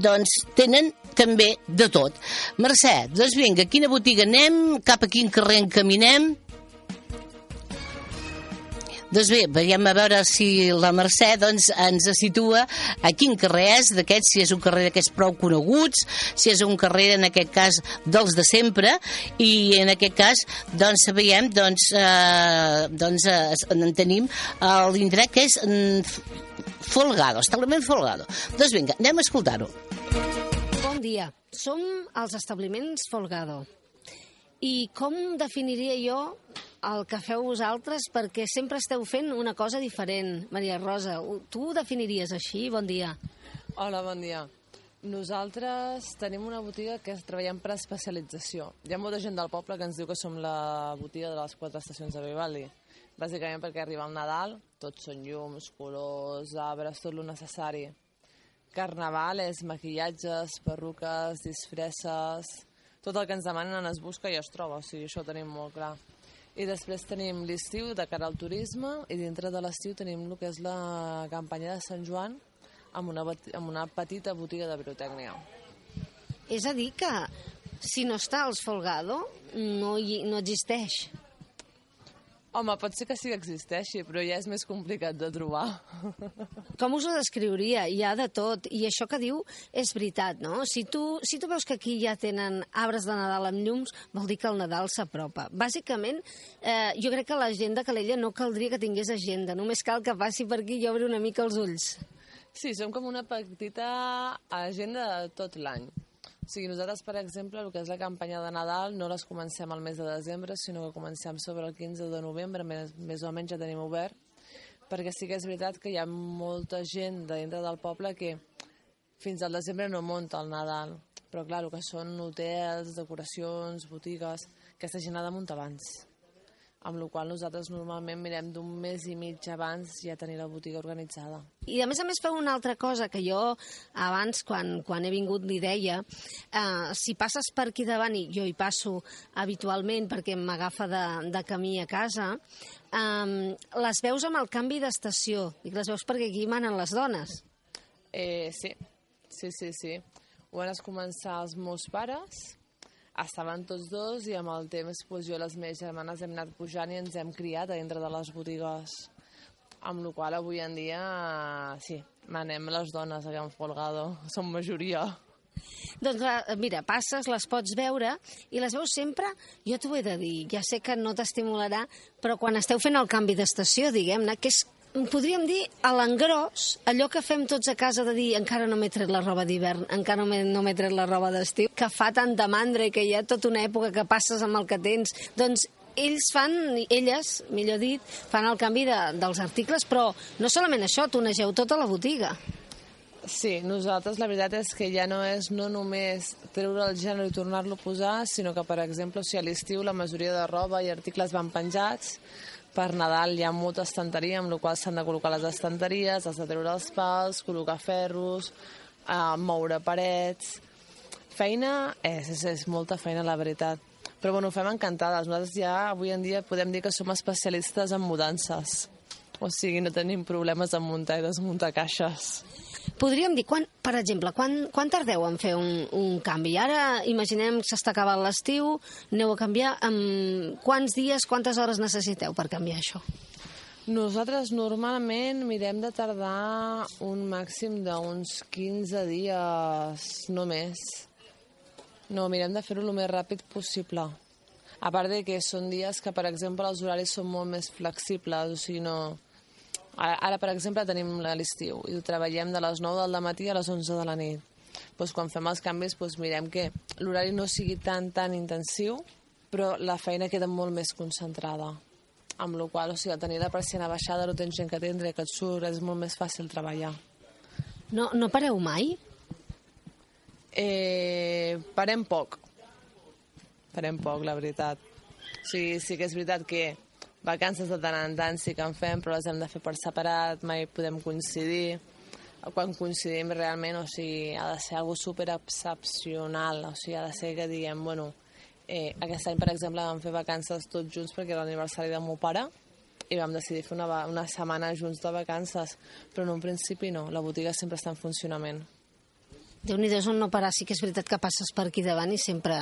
Doncs tenen també de tot. Mercè, doncs vinga, a quina botiga anem? Cap a quin carrer encaminem? Doncs bé, veiem a veure si la Mercè doncs, ens situa a quin carrer és d'aquests, si és un carrer d'aquests prou coneguts, si és un carrer, en aquest cas, dels de sempre, i en aquest cas, doncs, veiem, doncs, eh, doncs eh, en tenim l'indret que és mm, Folgado, establiment Folgado. Doncs vinga, anem a escoltar-ho. Bon dia, som als establiments Folgado. I com definiria jo el que feu vosaltres perquè sempre esteu fent una cosa diferent. Maria Rosa, tu ho definiries així? Bon dia. Hola, bon dia. Nosaltres tenim una botiga que treballem per especialització. Hi ha molta gent del poble que ens diu que som la botiga de les quatre estacions de Vivaldi. Bàsicament perquè arriba el Nadal, tots són llums, colors, arbres, tot el necessari. Carnaval és maquillatges, perruques, disfresses... Tot el que ens demanen es busca i es troba, o sigui, això ho tenim molt clar. I després tenim l'estiu de cara al turisme i dintre de l'estiu tenim el que és la campanya de Sant Joan amb una, amb una petita botiga de pirotècnia. És a dir que si no està als Folgado no, hi, no existeix. Home, pot ser que sí que existeixi, però ja és més complicat de trobar. Com us ho descriuria? Hi ha de tot. I això que diu és veritat, no? Si tu, si tu veus que aquí ja tenen arbres de Nadal amb llums, vol dir que el Nadal s'apropa. Bàsicament, eh, jo crec que la gent de Calella no caldria que tingués agenda. Només cal que passi per aquí i obri una mica els ulls. Sí, som com una petita agenda de tot l'any. O sigui, nosaltres, per exemple, el que és la campanya de Nadal no les comencem al mes de desembre, sinó que comencem sobre el 15 de novembre, més, més o menys ja tenim obert, perquè sí que és veritat que hi ha molta gent de dintre del poble que fins al desembre no munta el Nadal, però clar, el que són hotels, decoracions, botigues, aquesta gent ha de muntar abans amb la qual nosaltres normalment mirem d'un mes i mig abans ja tenir la botiga organitzada. I a més a més feu una altra cosa que jo abans, quan, quan he vingut, li deia, eh, si passes per aquí davant, i jo hi passo habitualment perquè m'agafa de, de camí a casa, eh, les veus amb el canvi d'estació, i les veus perquè aquí manen les dones. Eh, sí, sí, sí, sí. Ho van començar els meus pares, estaven tots dos i amb el temps pues, jo i les meves germanes hem anat pujant i ens hem criat a dintre de les botigues amb la qual avui en dia sí, manem les dones a Can Folgado, som majoria. Doncs mira, passes, les pots veure i les veus sempre, jo t'ho he de dir, ja sé que no t'estimularà, però quan esteu fent el canvi d'estació, diguem-ne, que és podríem dir a l'engròs, allò que fem tots a casa de dir encara no m'he tret la roba d'hivern, encara no m'he tret la roba d'estiu, que fa tanta mandra i que hi ha tota una època que passes amb el que tens, doncs ells fan, elles, millor dit, fan el canvi de, dels articles, però no solament això, tonegeu tota la botiga. Sí, nosaltres la veritat és que ja no és no només treure el gènere i tornar-lo a posar, sinó que, per exemple, si a l'estiu la majoria de roba i articles van penjats, per Nadal hi ha molta estanteria, amb la qual s'han de col·locar les estanteries, has de treure els pals, col·locar ferros, eh, moure parets... Feina és, és, és molta feina, la veritat. Però bueno, ho fem encantades. Nosaltres ja avui en dia podem dir que som especialistes en mudances. O sigui, no tenim problemes en muntar i desmuntar caixes. Podríem dir, quan, per exemple, quan, quan tardeu en fer un, un canvi? Ara imaginem que s'està acabant l'estiu, aneu a canviar, amb quants dies, quantes hores necessiteu per canviar això? Nosaltres normalment mirem de tardar un màxim d'uns 15 dies, no més. No, mirem de fer-ho el més ràpid possible. A part de que són dies que, per exemple, els horaris són molt més flexibles, o sigui, no, Ara, ara per exemple, tenim l'estiu i treballem de les 9 del matí a les 11 de la nit. Pues, quan fem els canvis pues, mirem que l'horari no sigui tan, tan intensiu, però la feina queda molt més concentrada. Amb la qual o sigui, tenir la persiana baixada no tens gent que atendre, que et surt, és molt més fàcil treballar. No, no pareu mai? Eh, parem poc. Farem poc, la veritat. O sigui, sí que és veritat que vacances de tant en tant sí que en fem, però les hem de fer per separat, mai podem coincidir. Quan coincidim realment, o sigui, ha de ser algo super excepcional, o sigui, ha de ser que diguem, bueno, eh, aquest any, per exemple, vam fer vacances tots junts perquè era l'aniversari del meu pare i vam decidir fer una, una setmana junts de vacances, però en un principi no, la botiga sempre està en funcionament déu nhi on no parar, sí que és veritat que passes per aquí davant i sempre,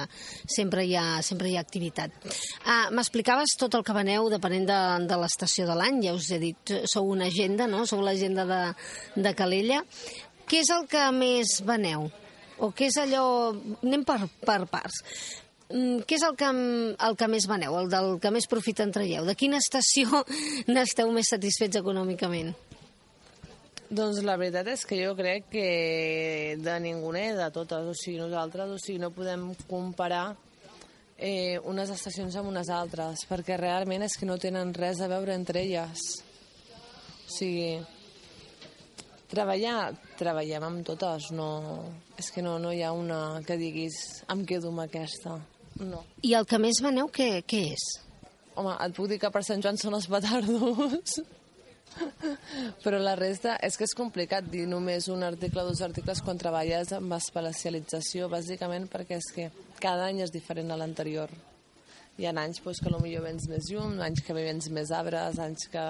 sempre, hi, ha, sempre hi ha activitat. Ah, M'explicaves tot el que veneu depenent de, de l'estació de l'any, ja us he dit, sou una agenda, no? Sou l'agenda de, de Calella. Què és el que més veneu? O què és allò... Anem per, per parts. Mm, què és el que, el que més veneu, el del que més profit en traieu? De quina estació n'esteu més satisfets econòmicament? Doncs la veritat és que jo crec que de ninguna de totes, o sigui, nosaltres o sigui, no podem comparar eh, unes estacions amb unes altres, perquè realment és que no tenen res a veure entre elles. O sigui, treballar, treballem amb totes, no... És que no, no hi ha una que diguis em quedo amb aquesta, no. I el que més veneu, què, què és? Home, et puc dir que per Sant Joan són els petardos. Però la resta és que és complicat dir només un article o dos articles quan treballes amb especialització, bàsicament perquè és que cada any és diferent a l'anterior. Hi ha anys pues, que potser vens més llum, anys que vens més arbres, anys que,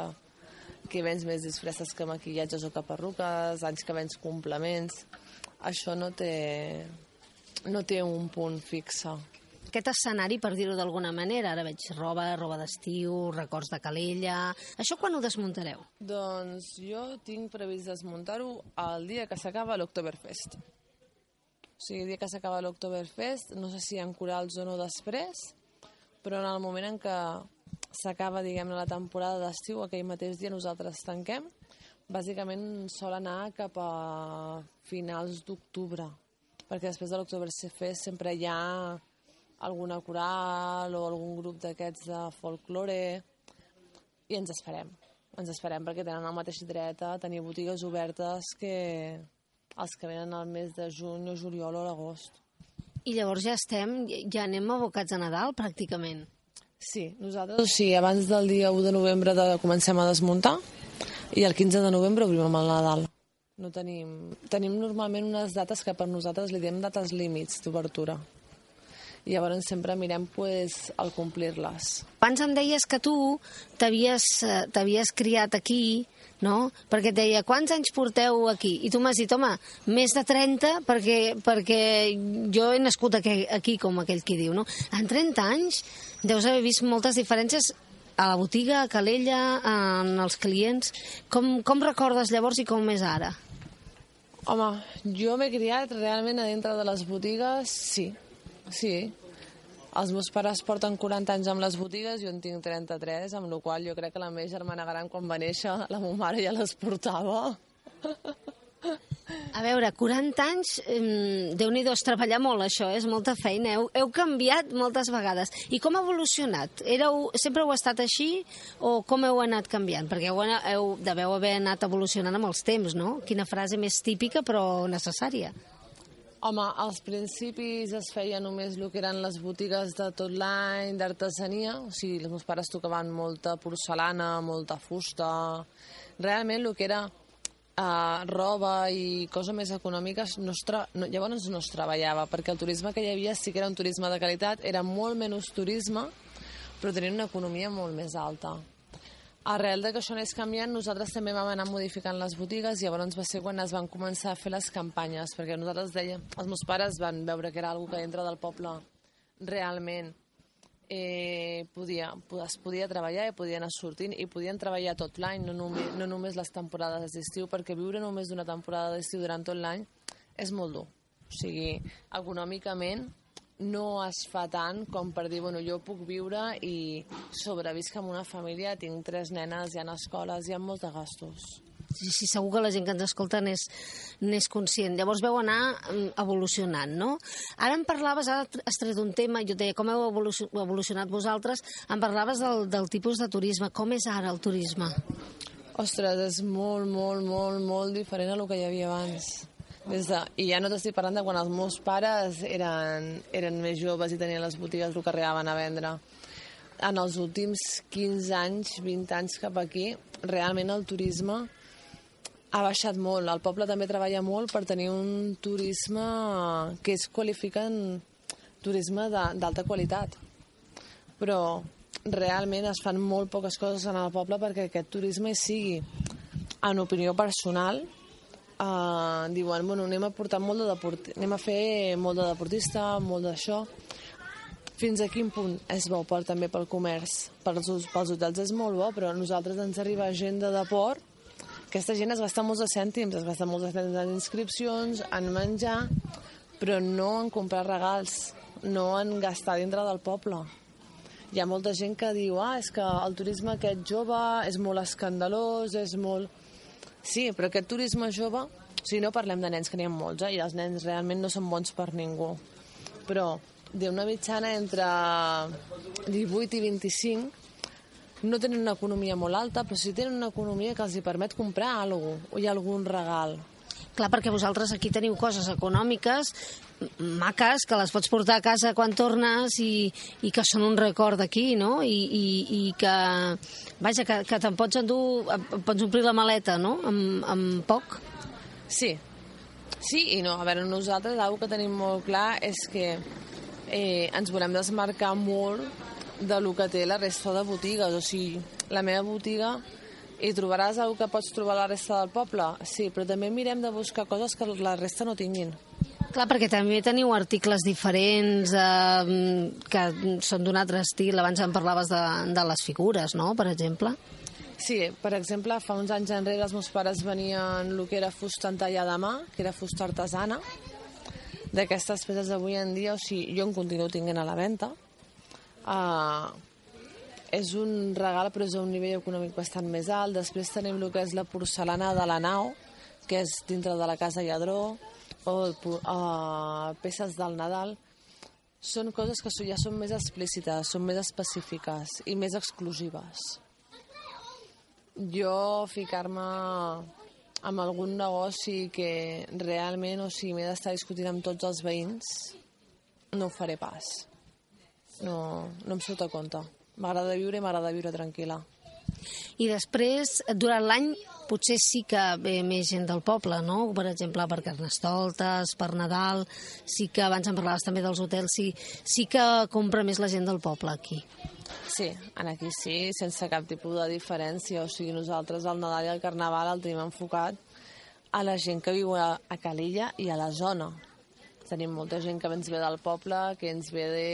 que vens més disfresses que maquillatges o que perruques, anys que vens complements. Això no té, no té un punt fixe aquest escenari, per dir-ho d'alguna manera. Ara veig roba, roba d'estiu, records de Calella... Això quan ho desmuntareu? Doncs jo tinc previst desmuntar-ho el dia que s'acaba l'Octoberfest. O sigui, el dia que s'acaba l'Octoberfest, no sé si en corals o no després, però en el moment en què s'acaba, diguem-ne, la temporada d'estiu, aquell mateix dia nosaltres tanquem, bàsicament sol anar cap a finals d'octubre, perquè després de l'Octoberfest sempre hi ha alguna coral o algun grup d'aquests de folklore i ens esperem. Ens esperem perquè tenen el mateix dret a tenir botigues obertes que els que venen al mes de juny o juliol o l'agost. I llavors ja estem, ja anem abocats a Nadal, pràcticament. Sí, nosaltres sí, abans del dia 1 de novembre de, comencem a desmuntar i el 15 de novembre obrim amb el Nadal. No tenim... Tenim normalment unes dates que per nosaltres li diem dates límits d'obertura i llavors sempre mirem pues, el complir-les. Abans em deies que tu eh, t'havies criat aquí, no? Perquè et deia, quants anys porteu aquí? I tu m'has dit, home, més de 30, perquè, perquè jo he nascut aquí, aquí, com aquell qui diu, no? En 30 anys deus haver vist moltes diferències a la botiga, a Calella, en els clients. Com, com recordes llavors i com és ara? Home, jo m'he criat realment a dintre de les botigues, sí, Sí. Els meus pares porten 40 anys amb les botigues, jo en tinc 33, amb la qual jo crec que la meva germana gran, quan va néixer, la meva mare ja les portava. A veure, 40 anys, eh, déu nhi és treballar molt, això, és molta feina. Heu, heu canviat moltes vegades. I com ha evolucionat? Éreu, sempre heu estat així o com heu anat canviant? Perquè heu, heu, deveu haver anat evolucionant amb els temps, no? Quina frase més típica però necessària. Home, als principis es feia només el que eren les botigues de tot l'any, d'artesania, o sigui, els meus pares tocaven molta porcelana, molta fusta... Realment el que era uh, roba i coses més econòmiques no es tra... no, llavors no es treballava, perquè el turisme que hi havia sí que era un turisme de qualitat, era molt menys turisme, però tenia una economia molt més alta. Arrel de que això anés canviant, nosaltres també vam anar modificant les botigues i llavors va ser quan es van començar a fer les campanyes, perquè nosaltres dèiem, els meus pares van veure que era una que dintre del poble realment eh, podia, es podia treballar i podien anar sortint i podien treballar tot l'any, no, només, no només les temporades d'estiu, perquè viure només d'una temporada d'estiu durant tot l'any és molt dur. O sigui, econòmicament no es fa tant com per dir, bueno, jo puc viure i sobrevisc amb una família, tinc tres nenes, hi ha escoles, hi ha molts de gastos. Sí, sí, segur que la gent que ens escolta n'és conscient. Llavors veu anar mm, evolucionant, no? Ara em parlaves, ara has tret un tema, jo deia, com heu evolucionat vosaltres, em parlaves del, del tipus de turisme. Com és ara el turisme? Ostres, és molt, molt, molt, molt diferent a el que hi havia abans Des de, I ja no t'estic parlant de quan els meus pares eren, eren més joves i tenien les botigues el que arribaven a vendre. En els últims 15 anys, 20 anys cap aquí, realment el turisme ha baixat molt. El poble també treballa molt per tenir un turisme que es qualifica en turisme d'alta qualitat. Però realment es fan molt poques coses en el poble perquè aquest turisme hi sigui, en opinió personal, eh, diuen, bueno, anem a portar molt de deport... anem a fer molt de deportista, molt d'això. Fins a quin punt és bo per, també pel comerç? Pels, pels hotels és molt bo, però a nosaltres ens arriba gent de deport aquesta gent es gasta molts de cèntims, es gasta molts de cèntims en inscripcions, en menjar, però no en comprar regals, no en gastar dintre del poble. Hi ha molta gent que diu, ah, és que el turisme aquest jove és molt escandalós, és molt... Sí, però aquest turisme jove, sigui, no parlem de nens, que n'hi ha molts, eh? i els nens realment no són bons per ningú. Però d'una mitjana entre 18 i 25 no tenen una economia molt alta, però sí tenen una economia que els hi permet comprar alguna cosa, o hi ha algun regal. Clar, perquè vosaltres aquí teniu coses econòmiques maques, que les pots portar a casa quan tornes i, i que són un record d'aquí, no? I, i, I que, vaja, que, que te'n pots endur, pots omplir la maleta, no?, amb, amb poc. Sí, sí i no. A veure, nosaltres una que tenim molt clar és que eh, ens volem desmarcar molt de lo que té la resta de botigues. O sigui, la meva botiga hi trobaràs alguna que pots trobar a la resta del poble? Sí, però també mirem de buscar coses que la resta no tinguin. Clar, perquè també teniu articles diferents eh, que són d'un altre estil. Abans em parlaves de, de les figures, no?, per exemple. Sí, per exemple, fa uns anys enrere els meus pares venien el que era fusta en talla de mà, que era fusta artesana, d'aquestes peces d'avui en dia, o sigui, jo en continuo tinguent a la venda. Uh, és un regal, però és a un nivell econòmic bastant més alt. Després tenim el que és la porcelana de la nau, que és dintre de la casa Lladró, o uh, peces del Nadal. Són coses que ja són més explícites, són més específiques i més exclusives. Jo ficar-me amb algun negoci que realment, o sigui, m'he d'estar discutint amb tots els veïns, no ho faré pas. No, no em surt a compte. M'agrada viure i m'agrada viure tranquil·la. I després, durant l'any, potser sí que ve més gent del poble, no? Per exemple, per Carnestoltes, per Nadal, sí que abans em parlaves també dels hotels, sí, sí que compra més la gent del poble aquí. Sí, en aquí sí, sense cap tipus de diferència. O sigui, nosaltres el Nadal i el Carnaval el tenim enfocat a la gent que viu a, a Calella i a la zona. Tenim molta gent que ens ve del poble, que ens ve de,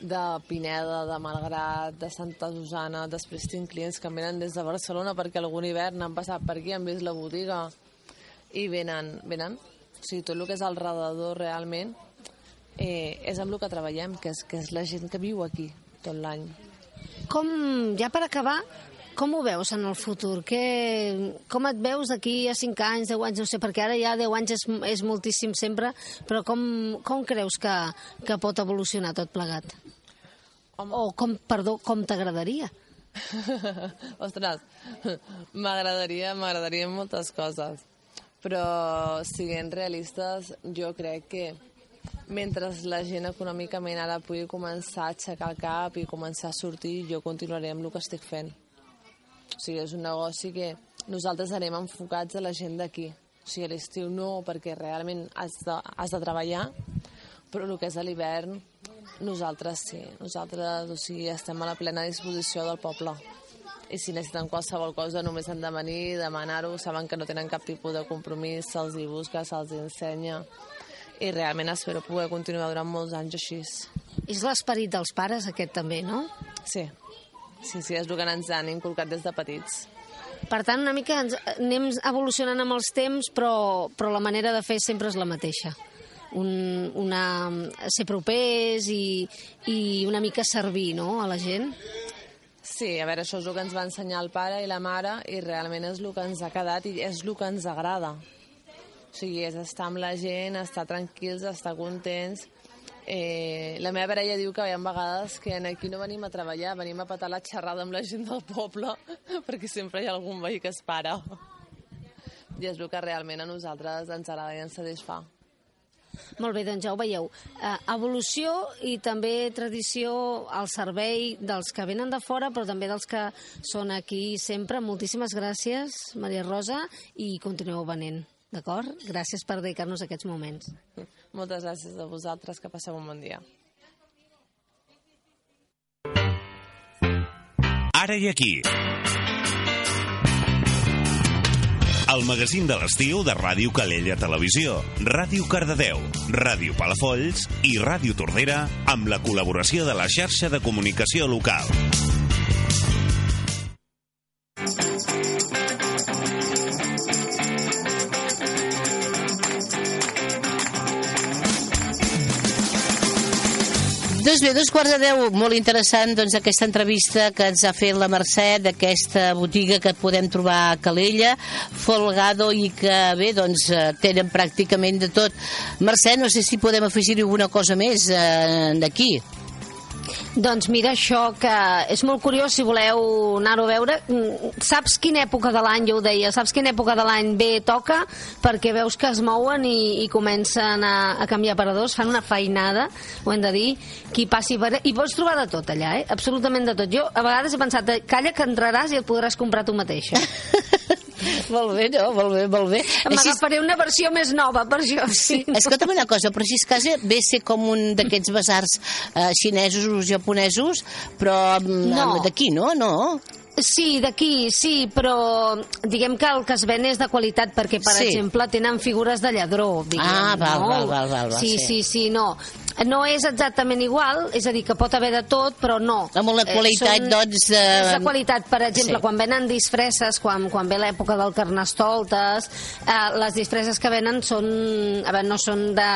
de Pineda, de Malgrat, de Santa Susana. Després tinc clients que venen des de Barcelona perquè algun hivern han passat per aquí, han vist la botiga i venen, venen. O sigui, tot el que és al redador realment eh, és amb el que treballem, que és, que és la gent que viu aquí tot l'any. Com, ja per acabar, com ho veus en el futur? Que, com et veus d'aquí a 5 anys, 10 anys, no sé, perquè ara ja 10 anys és, és moltíssim sempre, però com, com creus que, que pot evolucionar tot plegat? Home. O com, perdó, com t'agradaria? Ostres, m'agradaria, m'agradaria moltes coses. Però, siguent realistes, jo crec que mentre la gent econòmicament ara pugui començar a aixecar el cap i començar a sortir, jo continuaré amb el que estic fent. O sigui, és un negoci que nosaltres anem enfocats a la gent d'aquí. O sigui, a l'estiu no, perquè realment has de, has de treballar, però el que és a l'hivern, nosaltres sí. Nosaltres, o sigui, estem a la plena disposició del poble. I si necessiten qualsevol cosa, només han de venir, demanar-ho, saben que no tenen cap tipus de compromís, se'ls hi busca, se'ls ensenya. I realment espero poder continuar durant molts anys així. És l'esperit dels pares, aquest també, no? Sí, sí, sí, és el que ens han inculcat des de petits. Per tant, una mica ens, anem evolucionant amb els temps, però, però la manera de fer sempre és la mateixa. Un, una, ser propers i, i una mica servir no, a la gent. Sí, a veure, això és el que ens va ensenyar el pare i la mare i realment és el que ens ha quedat i és el que ens agrada. O sigui, és estar amb la gent, estar tranquils, estar contents. Eh, la meva parella diu que hi ha vegades que aquí no venim a treballar, venim a patar la xerrada amb la gent del poble perquè sempre hi ha algun veí que es para. i és el que realment a nosaltres ens agrada i ens satisfà. Molt bé, doncs ja ho veieu. Eh, evolució i també tradició al servei dels que venen de fora, però també dels que són aquí sempre. Moltíssimes gràcies, Maria Rosa, i continueu venent. D'acord? Gràcies per dedicar-nos aquests moments. Moltes gràcies a vosaltres, que passeu un bon dia. Ara i aquí. El magazín de l'estiu de Ràdio Calella Televisió, Ràdio Cardedeu, Ràdio Palafolls i Ràdio Tordera amb la col·laboració de la xarxa de comunicació local. Doncs bé, dos quarts de deu, molt interessant doncs, aquesta entrevista que ens ha fet la Mercè d'aquesta botiga que podem trobar a Calella, Folgado, i que bé, doncs eh, tenen pràcticament de tot. Mercè, no sé si podem afegir alguna cosa més eh, d'aquí. Doncs mira, això que és molt curiós si voleu anar-ho a veure. Mm, Saps quina època de l'any, jo ho deia, saps quina època de l'any bé toca? Perquè veus que es mouen i, i comencen a, a canviar paradors, fan una feinada, ho hem de dir, qui passi per... I pots trobar de tot allà, eh? Absolutament de tot. Jo a vegades he pensat, calla que entraràs i et podràs comprar tu mateixa. molt bé, no? Molt bé, molt bé. M'agafaré una versió més nova, per això. Sí. Escolta'm una cosa, però si es casa ve ser com un d'aquests basars eh, xinesos o japonesos, però mm, No. d'aquí, no? No? Sí, d'aquí, sí, però diguem que el que es ven és de qualitat, perquè, per Sí. exemple, tenen figures de lladró, diguem. Ah, val, no? val, val, val, val, sí, sí. sí, sí, no. No és exactament igual, és a dir, que pot haver de tot, però no. Amb una qualitat, doncs, de- És de qualitat, per exemple, Sí. quan venen disfresses, quan, quan ve l'època del carnestoltes, eh, les disfresses que venen són... A veure, no són de...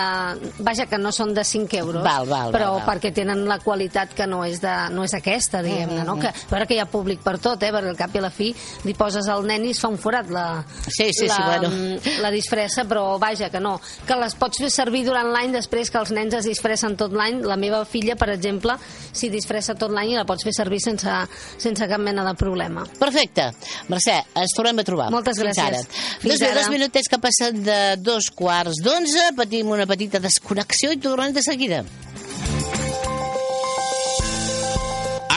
Vaja, que no són de 5 euros, Val, val, però val, val. perquè tenen la qualitat que no és, de, no és aquesta, diguem-ne, no? Mm-hmm. Que, a veure que hi ha públic per tot, eh? perquè al cap i a la fi li poses al nen i es fa un forat la, Sí, sí, sí, la, bueno. la disfressa, però vaja, que no. Que les pots fer servir durant l'any després que els nens es disfressen tot l'any. La meva filla, per exemple, s'hi disfressa tot l'any i la pots fer servir sense, sense cap mena de problema. Perfecte. Mercè, ens tornem a trobar. Moltes Fins gràcies. Ara. Fins dos, ara. dos minutets que passen de dos quarts d'onze, patim una petita desconnexió i tornem de seguida.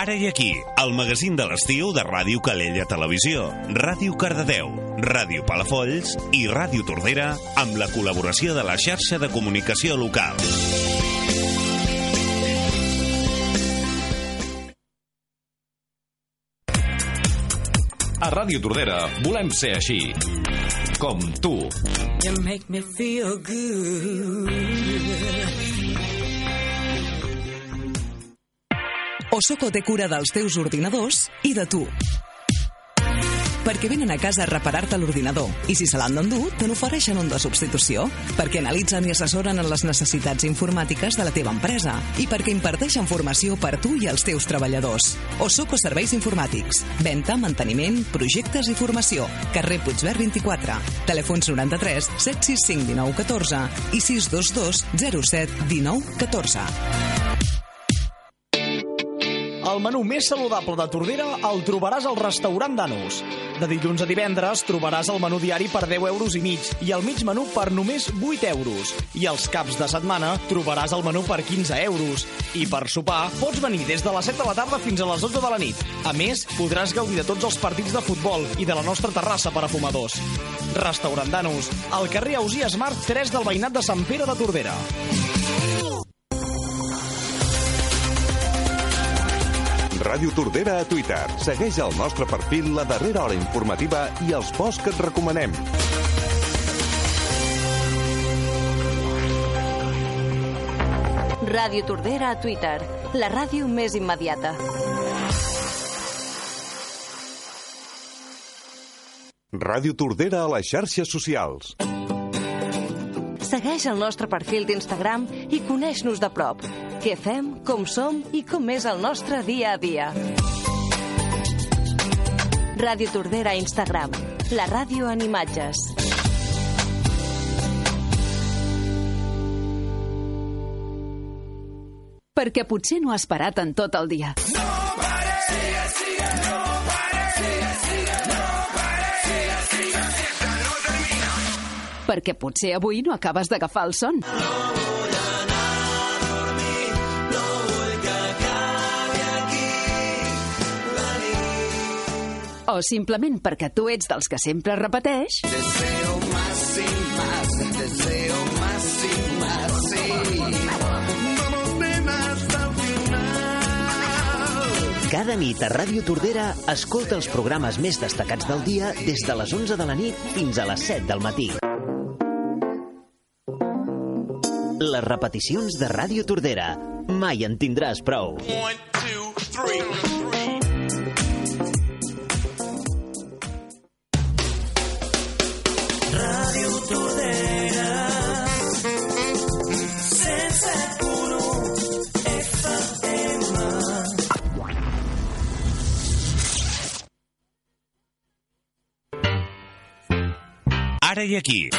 Ara i aquí, el magazín de l'estiu de Ràdio Calella Televisió, Ràdio Cardedeu, Ràdio Palafolls i Ràdio Tordera amb la col·laboració de la xarxa de comunicació local. A Ràdio Tordera volem ser així. Com tu. You make me feel good. Osoco té cura dels teus ordinadors i de tu. Perquè venen a casa a reparar-te l'ordinador i si se l'han d'endur, te n'ofereixen un de substitució. Perquè analitzen i assessoren en les necessitats informàtiques de la teva empresa i perquè imparteixen formació per tu i els teus treballadors. Osoco Serveis Informàtics. Venta, manteniment, projectes i formació. Carrer Puigverd 24. Telèfons 93 765 19 14 i 622 07 19 14. El menú més saludable de Tordera el trobaràs al restaurant Danus. De dilluns a divendres trobaràs el menú diari per 10 euros i mig i el mig menú per només 8 euros. I els caps de setmana trobaràs el menú per 15 euros. I per sopar pots venir des de les 7 de la tarda fins a les 12 de la nit. A més, podràs gaudir de tots els partits de futbol i de la nostra terrassa per a fumadors. Restaurant Danus, al carrer Ausias Marc 3 del veïnat de Sant Pere de Tordera. Ràdio Tordera a Twitter. Segueix el nostre perfil La Darrera Hora Informativa i els posts que et recomanem. Ràdio Tordera a Twitter, la ràdio més immediata. Ràdio Tordera a les xarxes socials. Segueix el nostre perfil d'Instagram i coneix-nos de prop. Què fem, com som i com és el nostre dia a dia. Ràdio Tordera a Instagram, la ràdio en imatges. Perquè potser no has parat en tot el dia. perquè potser avui no acabes d'agafar el son. O simplement perquè tu ets dels que sempre repeteix... Deseo más y más, deseo más y más, sí. Vamos ven hasta el final. Cada nit a Ràdio Tordera escolta els programes més destacats del dia des de les 11 de la nit fins a les 7 del matí. Les repeticions de Ràdio Tordera. Mai en tindràs prou. One, two, three. Ara i aquí.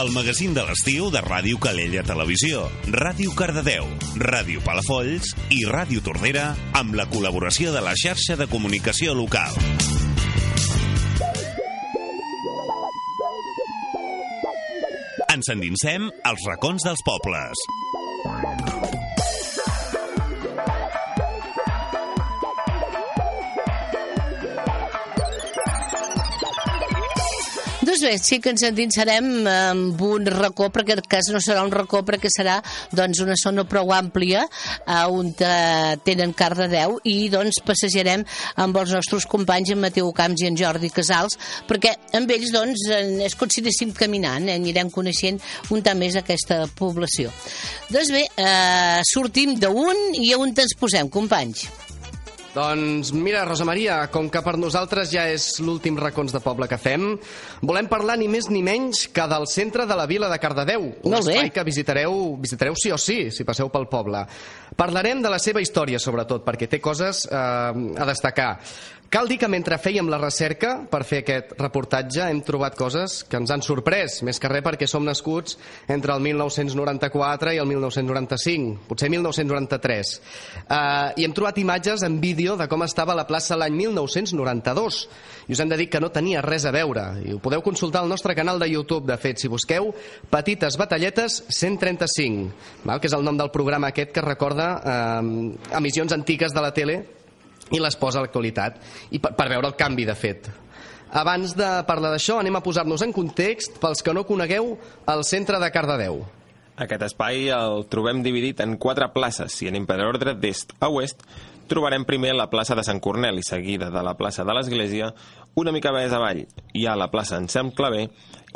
El magazín de l'estiu de Ràdio Calella Televisió, Ràdio Cardedeu, Ràdio Palafolls i Ràdio Tordera amb la col·laboració de la xarxa de comunicació local. Ens endinsem als racons dels pobles. Bé, sí que ens endinsarem amb un racó, perquè en cas no serà un racó, perquè serà doncs, una zona prou àmplia eh, on tenen Cardedeu i doncs passejarem amb els nostres companys en Mateu Camps i en Jordi Casals perquè amb ells doncs és com si anéssim caminant, eh, anirem coneixent un tant més aquesta població. Doncs bé, eh, sortim d'un i a on ens posem, companys? Doncs mira, Rosa Maria, com que per nosaltres ja és l'últim racons de poble que fem, volem parlar ni més ni menys que del centre de la vila de Cardedeu, un Molt bé. espai que visitareu, visitareu sí o sí, si passeu pel poble. Parlarem de la seva història, sobretot, perquè té coses eh, a destacar. Cal dir que mentre fèiem la recerca per fer aquest reportatge hem trobat coses que ens han sorprès, més que res perquè som nascuts entre el 1994 i el 1995, potser 1993. Uh, I hem trobat imatges en vídeo de com estava la plaça l'any 1992. I us hem de dir que no tenia res a veure. I ho podeu consultar al nostre canal de YouTube, de fet, si busqueu Petites Batalletes 135, val? que és el nom del programa aquest que recorda eh, emissions antiques de la tele i les posa a l'actualitat i per, per veure el canvi de fet abans de parlar d'això anem a posar-nos en context pels que no conegueu el centre de Cardedeu Aquest espai el trobem dividit en quatre places. Si anem per ordre d'est a oest, trobarem primer la plaça de Sant Corneli, seguida de la plaça de l'Església, una mica més avall hi ha la plaça Anselm Clavé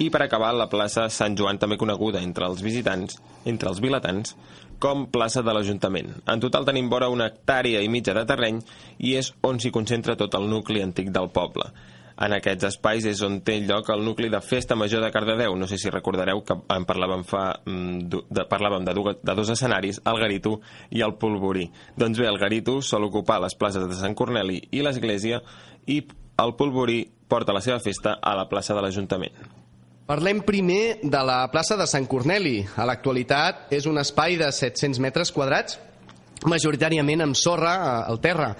i per acabar la plaça Sant Joan, també coneguda entre els visitants, entre els vilatans, com plaça de l'Ajuntament. En total tenim vora una hectàrea i mitja de terreny i és on s'hi concentra tot el nucli antic del poble. En aquests espais és on té lloc el nucli de Festa Major de Cardedeu. No sé si recordareu que en parlàvem fa mm, de, parlàvem de, de dos escenaris, el Garito i el Polvorí. Doncs bé, el Garito sol ocupar les places de Sant Corneli i l'Església i el Polvorí porta la seva festa a la plaça de l'Ajuntament. Parlem primer de la plaça de Sant Corneli. A l'actualitat és un espai de 700 metres quadrats majoritàriament amb sorra eh, al terra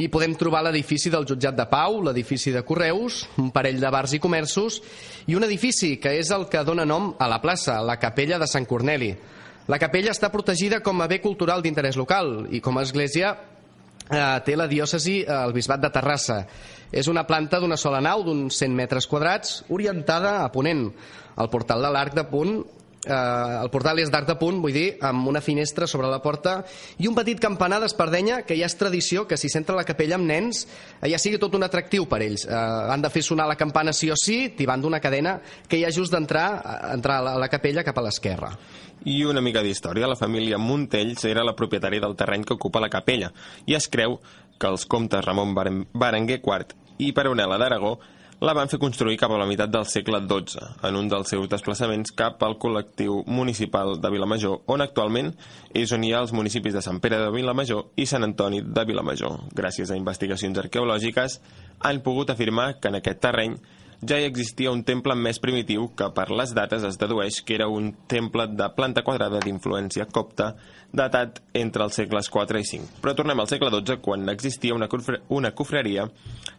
i podem trobar l'edifici del jutjat de Pau, l'edifici de Correus, un parell de bars i comerços i un edifici que és el que dona nom a la plaça, la capella de Sant Corneli. La capella està protegida com a bé cultural d'interès local i com a església eh, té la diòcesi eh, el bisbat de Terrassa. És una planta d'una sola nau, d'uns 100 metres quadrats, orientada a ponent. El portal de l'arc de punt eh, el portal és d'arc de punt, vull dir, amb una finestra sobre la porta i un petit campanar d'espardenya que ja és tradició que si s'entra la capella amb nens eh, ja sigui tot un atractiu per ells. Eh, han de fer sonar la campana sí o sí, tibant d'una cadena que hi ha just d'entrar eh, entrar a la, capella cap a l'esquerra. I una mica d'història, la família Montells era la propietària del terreny que ocupa la capella i es creu que els comtes Ramon Berenguer IV i Peronela d'Aragó la van fer construir cap a la meitat del segle XII, en un dels seus desplaçaments cap al col·lectiu municipal de Vilamajor, on actualment és on hi ha els municipis de Sant Pere de Vilamajor i Sant Antoni de Vilamajor. Gràcies a investigacions arqueològiques han pogut afirmar que en aquest terreny ja hi existia un temple més primitiu que per les dates es dedueix que era un temple de planta quadrada d'influència copta datat entre els segles 4 i 5. Però tornem al segle XII quan existia una, cofre una cofreria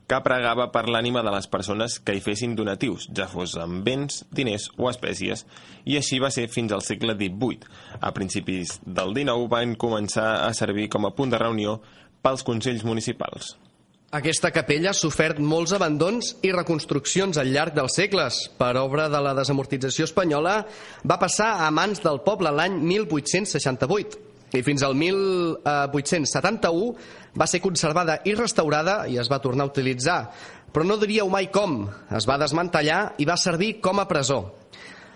que pregava per l'ànima de les persones que hi fessin donatius, ja fos amb béns, diners o espècies, i així va ser fins al segle XVIII. A principis del XIX van començar a servir com a punt de reunió pels consells municipals. Aquesta capella ha sofert molts abandons i reconstruccions al llarg dels segles. Per obra de la desamortització espanyola, va passar a mans del poble l'any 1868 i fins al 1871 va ser conservada i restaurada i es va tornar a utilitzar. Però no diríeu mai com. Es va desmantellar i va servir com a presó.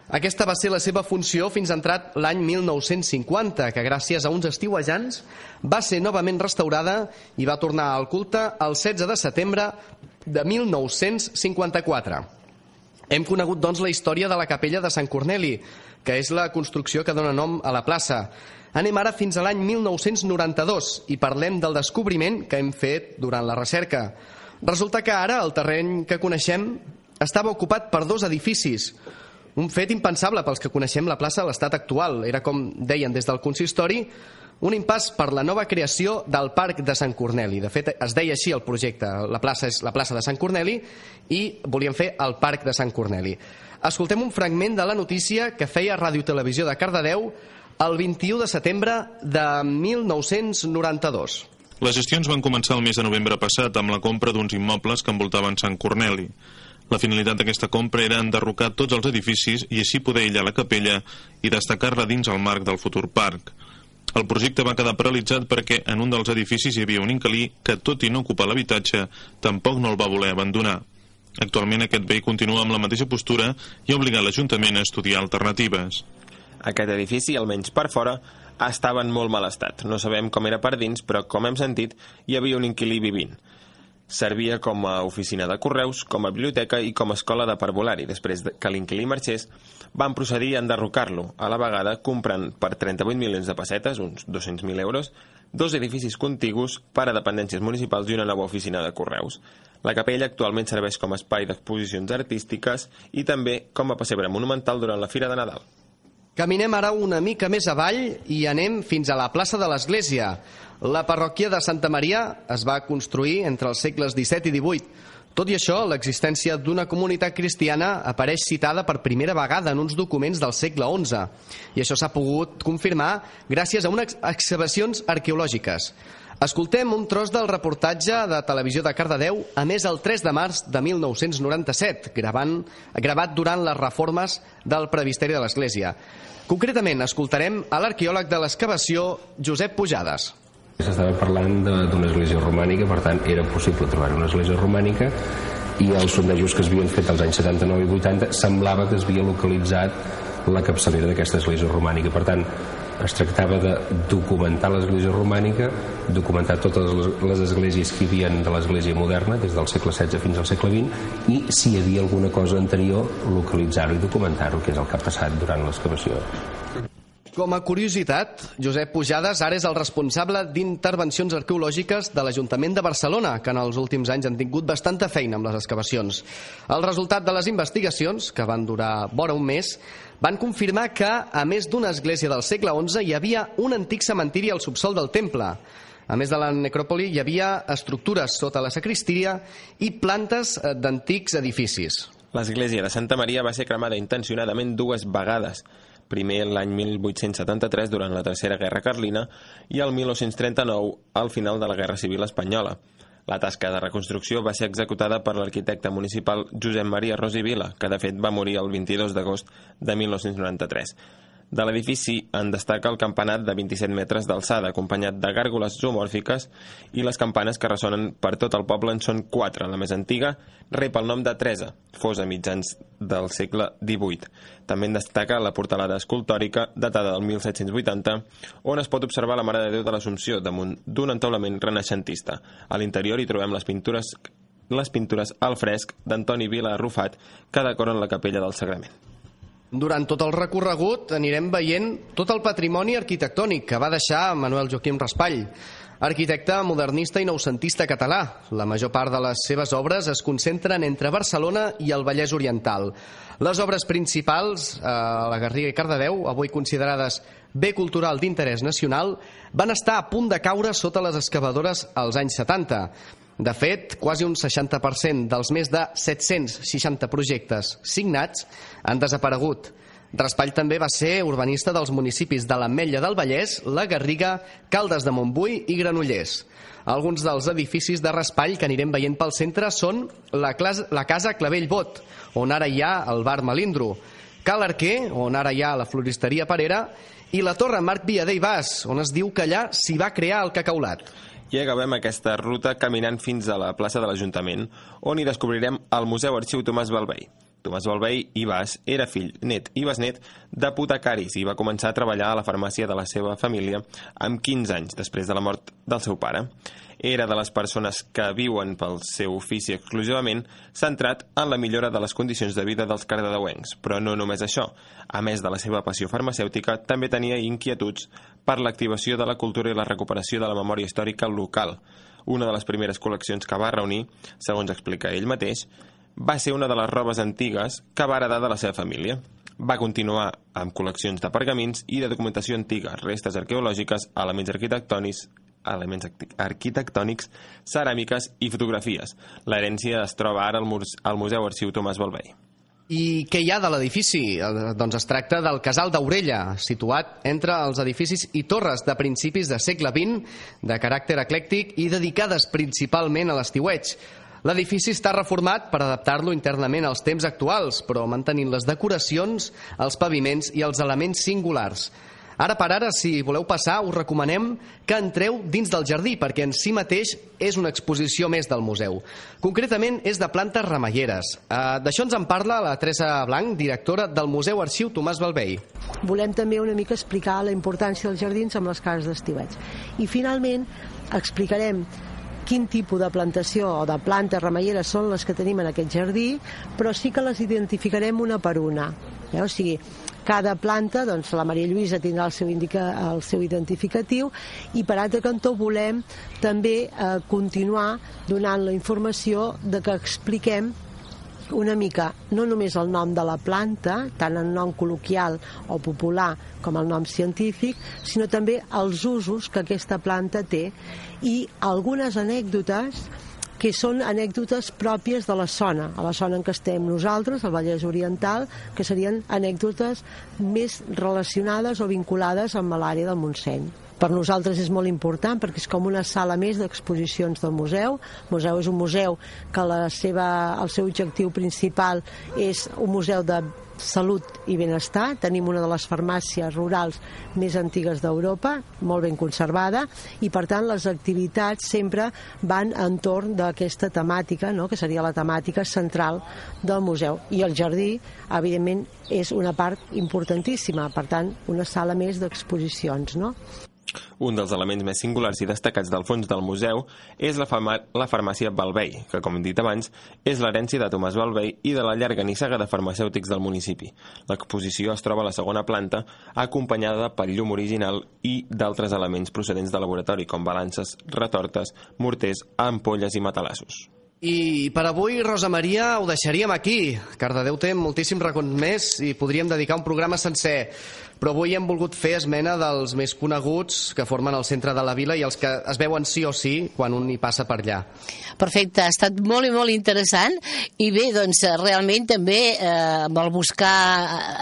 Aquesta va ser la seva funció fins entrat l'any 1950, que gràcies a uns estiuejants va ser novament restaurada i va tornar al culte el 16 de setembre de 1954. Hem conegut, doncs, la història de la capella de Sant Corneli, que és la construcció que dona nom a la plaça. Anem ara fins a l'any 1992 i parlem del descobriment que hem fet durant la recerca. Resulta que ara el terreny que coneixem estava ocupat per dos edificis, un fet impensable pels que coneixem la plaça a l'estat actual. Era, com deien des del consistori, un impàs per la nova creació del Parc de Sant Corneli. De fet, es deia així el projecte. La plaça és la plaça de Sant Corneli i volien fer el Parc de Sant Corneli. Escoltem un fragment de la notícia que feia Ràdio Televisió de Cardedeu el 21 de setembre de 1992. Les gestions van començar el mes de novembre passat amb la compra d'uns immobles que envoltaven Sant Corneli. La finalitat d'aquesta compra era enderrocar tots els edificis i així poder aïllar la capella i destacar-la dins el marc del futur parc. El projecte va quedar paralitzat perquè en un dels edificis hi havia un inquilí que, tot i no ocupar l'habitatge, tampoc no el va voler abandonar. Actualment aquest bé continua amb la mateixa postura i ha obligat l'Ajuntament a estudiar alternatives. Aquest edifici, almenys per fora, estava en molt mal estat. No sabem com era per dins, però, com hem sentit, hi havia un inquilí vivint. Servia com a oficina de correus, com a biblioteca i com a escola de parvulari. Després que l'inquilí marxés, van procedir a enderrocar-lo, a la vegada comprant per 38 milions de pessetes, uns 200.000 euros, dos edificis contigus per a dependències municipals i una nova oficina de correus. La capella actualment serveix com a espai d'exposicions artístiques i també com a pessebre monumental durant la Fira de Nadal. Caminem ara una mica més avall i anem fins a la plaça de l'Església. La parròquia de Santa Maria es va construir entre els segles XVII i XVIII. Tot i això, l'existència d'una comunitat cristiana apareix citada per primera vegada en uns documents del segle XI. I això s'ha pogut confirmar gràcies a unes excavacions arqueològiques. Escoltem un tros del reportatge de Televisió de Cardedeu a més el 3 de març de 1997, gravant, gravat durant les reformes del Previsteri de l'Església. Concretament, escoltarem a l'arqueòleg de l'excavació, Josep Pujades. S'estava parlant d'una església romànica, per tant era possible trobar una església romànica i els sondejos que es havien fet als anys 79 i 80 semblava que es havia localitzat la capçalera d'aquesta església romànica. Per tant, es tractava de documentar l'església romànica, documentar totes les esglésies que hi havia de l'església moderna, des del segle XVI fins al segle XX, i si hi havia alguna cosa anterior, localitzar-ho i documentar-ho, que és el que ha passat durant l'excavació. Com a curiositat, Josep Pujades ara és el responsable d'intervencions arqueològiques de l'Ajuntament de Barcelona, que en els últims anys han tingut bastanta feina amb les excavacions. El resultat de les investigacions, que van durar vora un mes, van confirmar que, a més d'una església del segle XI, hi havia un antic cementiri al subsol del temple. A més de la necròpoli, hi havia estructures sota la sacristia i plantes eh, d'antics edificis. L'església de Santa Maria va ser cremada intencionadament dues vegades, primer l'any 1873 durant la Tercera Guerra Carlina i el 1939 al final de la Guerra Civil Espanyola. La tasca de reconstrucció va ser executada per l'arquitecte municipal Josep Maria Rosi Vila, que de fet va morir el 22 d'agost de 1993. De l'edifici en destaca el campanat de 27 metres d'alçada, acompanyat de gàrgoles zoomòrfiques, i les campanes que ressonen per tot el poble en són quatre. La més antiga rep el nom de Teresa, fos a mitjans del segle XVIII. També en destaca la portalada escultòrica, datada del 1780, on es pot observar la Mare de Déu de l'Assumpció damunt d'un entaulament renaixentista. A l'interior hi trobem les pintures les pintures al fresc d'Antoni Vila Arrufat que decoren la capella del Sagrament. Durant tot el recorregut anirem veient tot el patrimoni arquitectònic que va deixar Manuel Joaquim Raspall, arquitecte modernista i noucentista català. La major part de les seves obres es concentren entre Barcelona i el Vallès Oriental. Les obres principals, eh, la Garriga i Cardedeu, avui considerades bé cultural d'interès nacional, van estar a punt de caure sota les excavadores als anys 70. De fet, quasi un 60% dels més de 760 projectes signats han desaparegut. Raspall també va ser urbanista dels municipis de l'Ametlla del Vallès, la Garriga, Caldes de Montbui i Granollers. Alguns dels edificis de Raspall que anirem veient pel centre són la, clas la Casa Clavell Bot, on ara hi ha el bar Malindro, Cal Arquer, on ara hi ha la floristeria Parera, i la Torre Marc Viader i Bas, on es diu que allà s'hi va crear el cacaulat. I acabem aquesta ruta caminant fins a la plaça de l'Ajuntament, on hi descobrirem el Museu Arxiu Tomàs Balvei. Tomàs Balvei i Bas era fill, net i besnet d'apotecaris i va començar a treballar a la farmàcia de la seva família amb 15 anys després de la mort del seu pare. Era de les persones que viuen pel seu ofici exclusivament centrat en la millora de les condicions de vida dels cardedeuencs, però no només això. A més de la seva passió farmacèutica, també tenia inquietuds per l'activació de la cultura i la recuperació de la memòria històrica local. Una de les primeres col·leccions que va reunir, segons explica ell mateix, va ser una de les robes antigues que va heredar de la seva família. Va continuar amb col·leccions de pergamins i de documentació antiga, restes arqueològiques, elements arquitectònics, elements arquitectònics, ceràmiques i fotografies. L'herència es troba ara al, Muse al Museu Arxiu Tomàs Balvei. I què hi ha de l'edifici? Eh, Doncs es tracta del Casal d'Aurella, situat entre els edificis i torres de principis de segle XX, de caràcter eclèctic i dedicades principalment a l'estiueig. L'edifici està reformat per adaptar-lo internament als temps actuals, però mantenint les decoracions, els paviments i els elements singulars. Ara per ara, si voleu passar, us recomanem que entreu dins del jardí, perquè en si mateix és una exposició més del museu. Concretament, és de plantes remeieres. Uh, D'això ens en parla la Teresa Blanc, directora del Museu Arxiu Tomàs Balvei. Volem també una mica explicar la importància dels jardins amb les cases d'estiueig. I finalment explicarem quin tipus de plantació o de plantes remeieres són les que tenim en aquest jardí, però sí que les identificarem una per una. Eh? O sigui, cada planta, doncs la Maria Lluïsa tindrà el seu, indica, el seu identificatiu i per altre cantó volem també eh, continuar donant la informació de que expliquem una mica no només el nom de la planta, tant el nom col·loquial o popular com el nom científic, sinó també els usos que aquesta planta té i algunes anècdotes que són anècdotes pròpies de la zona, a la zona en què estem nosaltres, al Vallès Oriental, que serien anècdotes més relacionades o vinculades amb l'àrea del Montseny. Per nosaltres és molt important perquè és com una sala més d'exposicions del museu. El museu és un museu que la seva, el seu objectiu principal és un museu de salut i benestar. Tenim una de les farmàcies rurals més antigues d'Europa, molt ben conservada, i per tant les activitats sempre van entorn d'aquesta temàtica, no? que seria la temàtica central del museu. I el jardí, evidentment, és una part importantíssima, per tant, una sala més d'exposicions. No? Un dels elements més singulars i destacats del fons del museu és la, la farmàcia Balvei, que, com hem dit abans, és l'herència de Tomàs Balvei i de la llarga nissaga de farmacèutics del municipi. L'exposició es troba a la segona planta, acompanyada pel llum original i d'altres elements procedents de laboratori, com balances, retortes, morters, ampolles i matalassos. I per avui, Rosa Maria, ho deixaríem aquí. Cardedeu té moltíssims racons més i podríem dedicar un programa sencer. Però avui hem volgut fer esmena dels més coneguts que formen el centre de la vila i els que es veuen sí o sí quan un hi passa per allà. Perfecte, ha estat molt i molt interessant i bé, doncs realment també eh, amb el buscar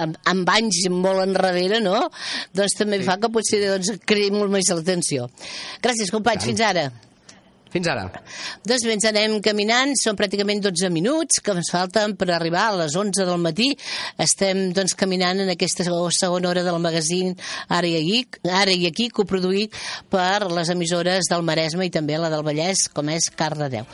amb, amb anys molt enrere, no? Doncs també sí. fa que potser doncs, creï molt més l'atenció. Gràcies, companys, fins ara. Fins ara. Doncs bé, ens anem caminant, són pràcticament 12 minuts que ens falten per arribar a les 11 del matí. Estem doncs caminant en aquesta segona hora del magazín Ara i aquí, Ara i aquí coproduït per les emissores del Maresme i també la del Vallès, com és Cardedeu.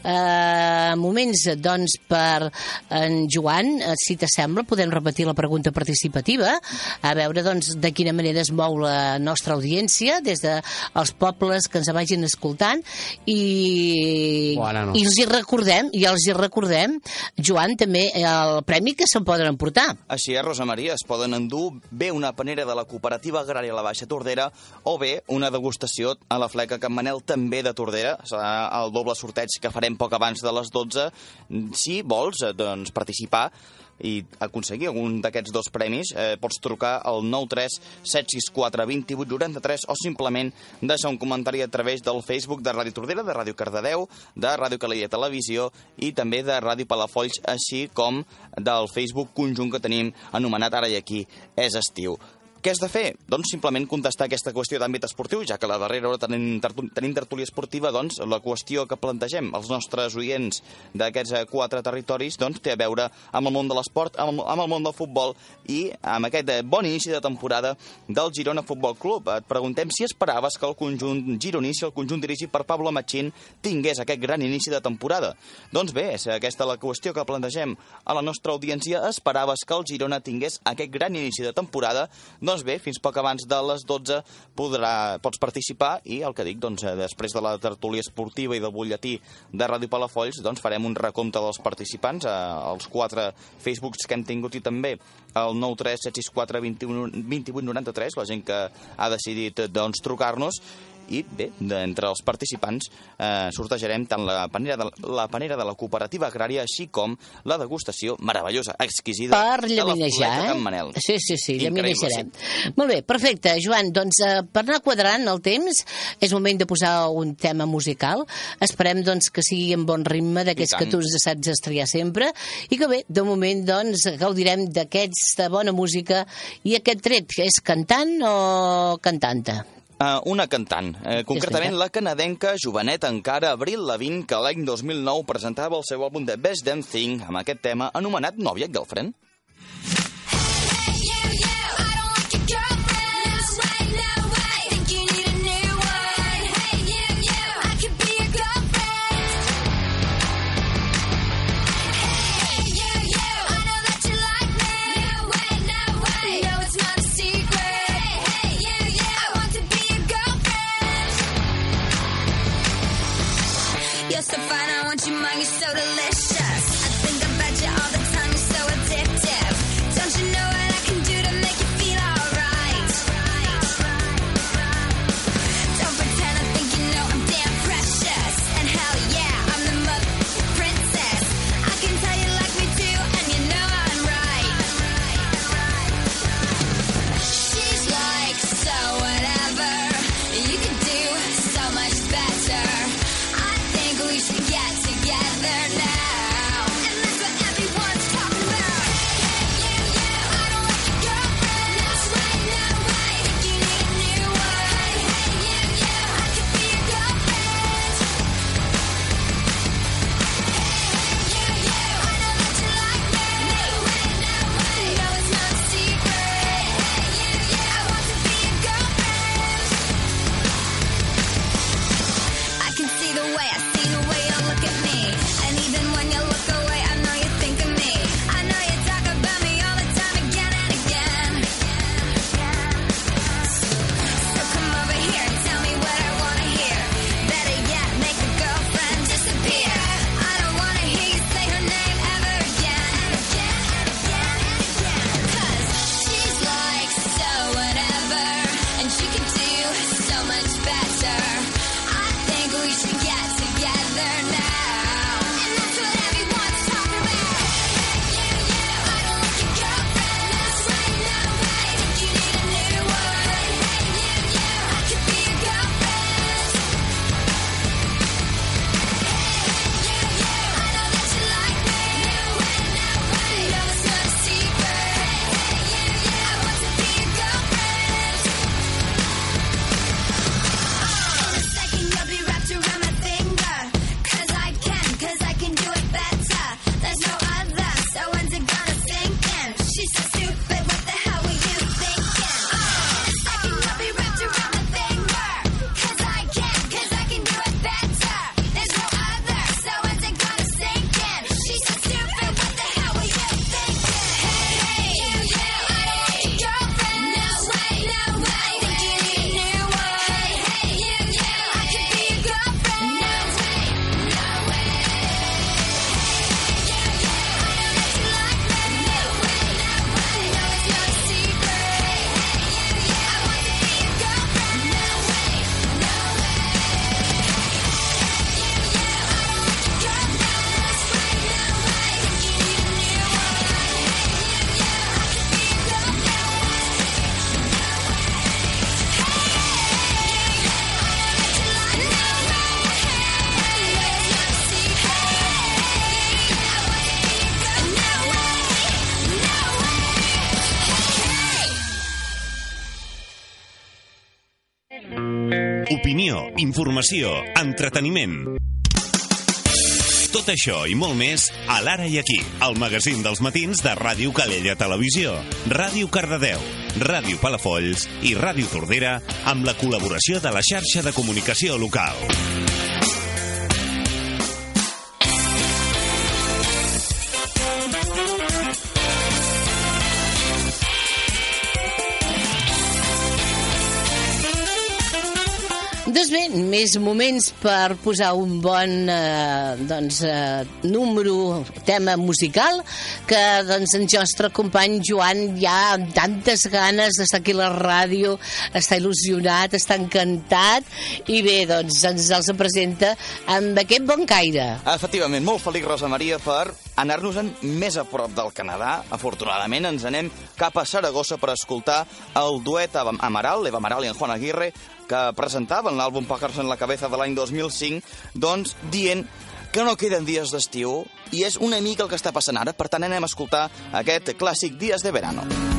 Uh, moments, doncs, per en Joan, eh, si t'assembla, podem repetir la pregunta participativa, a veure, doncs, de quina manera es mou la nostra audiència des dels de pobles que ens vagin escoltant i, no. i els hi recordem, i els hi recordem, Joan, també el premi que se'n poden emportar. Així és, Rosa Maria, es poden endur bé una panera de la cooperativa agrària La Baixa Tordera o bé una degustació a la fleca Can Manel també de Tordera. Serà el doble sorteig que farem poc abans de les 12. Si vols eh, doncs, participar i aconseguir algun d'aquests dos premis, eh, pots trucar al 93 764 28 93 o simplement deixar un comentari a través del Facebook de Ràdio Tordera, de Ràdio Cardedeu, de Ràdio Calella Televisió i també de Ràdio Palafolls, així com del Facebook conjunt que tenim anomenat Ara i Aquí és estiu. Què has de fer? Doncs simplement contestar aquesta qüestió d'àmbit esportiu, ja que la darrera hora tenim, tenim tertúlia esportiva, doncs la qüestió que plantegem als nostres oients d'aquests eh, quatre territoris doncs, té a veure amb el món de l'esport, amb, amb el món del futbol i amb aquest eh, bon inici de temporada del Girona Futbol Club. Et preguntem si esperaves que el conjunt gironí, si el conjunt dirigit per Pablo Machín, tingués aquest gran inici de temporada. Doncs bé, és aquesta la qüestió que plantegem a la nostra audiència. Esperaves que el Girona tingués aquest gran inici de temporada? Doncs bé, fins poc abans de les 12 podrà, pots participar i el que dic, doncs, eh, després de la tertúlia esportiva i del butlletí de Ràdio Palafolls, doncs farem un recompte dels participants eh, als quatre Facebooks que hem tingut i també el 93764 21 28 93, la gent que ha decidit doncs, trucar-nos i bé, d'entre els participants eh, sortejarem tant la panera, de, la panera de la cooperativa agrària així com la degustació meravellosa, exquisida Per de la eh? Manel. Sí, sí, sí, llaminejarem. Molt bé, perfecte, Joan. Doncs eh, per anar quadrant el temps, és moment de posar un tema musical. Esperem doncs, que sigui en bon ritme, d'aquests que tu saps estriar sempre, i que bé, de moment doncs, gaudirem d'aquesta bona música i aquest tret, que és cantant o cantanta? Uh, una cantant, uh, concretament la canadenca joveneta encara Avril Lavigne, que l'any 2009 presentava el seu àlbum de Best Damn Thing amb aquest tema anomenat Novia Girlfriend. Informació, entreteniment. Tot això i molt més a l'Ara i aquí, el magazín dels matins de Ràdio Calella Televisió, Ràdio Cardedeu, Ràdio Palafolls i Ràdio Tordera amb la col·laboració de la xarxa de comunicació local. Més moments per posar un bon eh, doncs, eh, número, tema musical, que doncs, el nostre company Joan ja amb tantes ganes d'estar aquí a la ràdio, està il·lusionat, està encantat, i bé, doncs ens els presenta amb aquest bon caire. Efectivament, molt feliç, Rosa Maria, per anar-nos-en més a prop del Canadà. Afortunadament ens anem cap a Saragossa per escoltar el duet Amaral, l'Eva Amaral i en Juan Aguirre, que presentaven l'àlbum Pájaros en la cabeza de l'any 2005, doncs dient que no queden dies d'estiu i és una mica el que està passant ara. Per tant, anem a escoltar aquest clàssic Dies de Verano. Quedan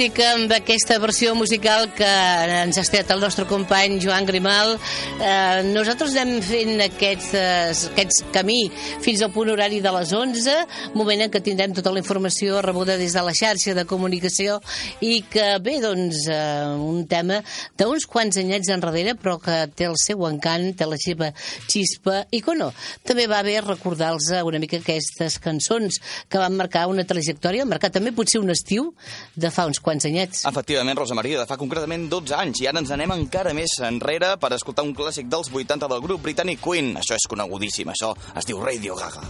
Que amb aquesta versió musical que ens ha estat el nostre company Joan Grimal, eh, nosaltres anem fent aquest, eh, aquest camí fins al punt horari de les 11, moment en què tindrem tota la informació rebuda des de la xarxa de comunicació i que, bé, doncs, eh, un tema d'uns quants anyets enrere, però que té el seu encant, té la seva xispa, i que no, també va bé recordar-los una mica aquestes cançons que van marcar una trajectòria, marcar també potser un estiu de fa uns quants anyets. Efectivament, Rosa Maria, de fa concretament 12 anys, i ara ens anem encara més enrere per escoltar un clàssic dels 80 del grup britànic Queen. Això és conegudíssim, això es diu Radio Gaga.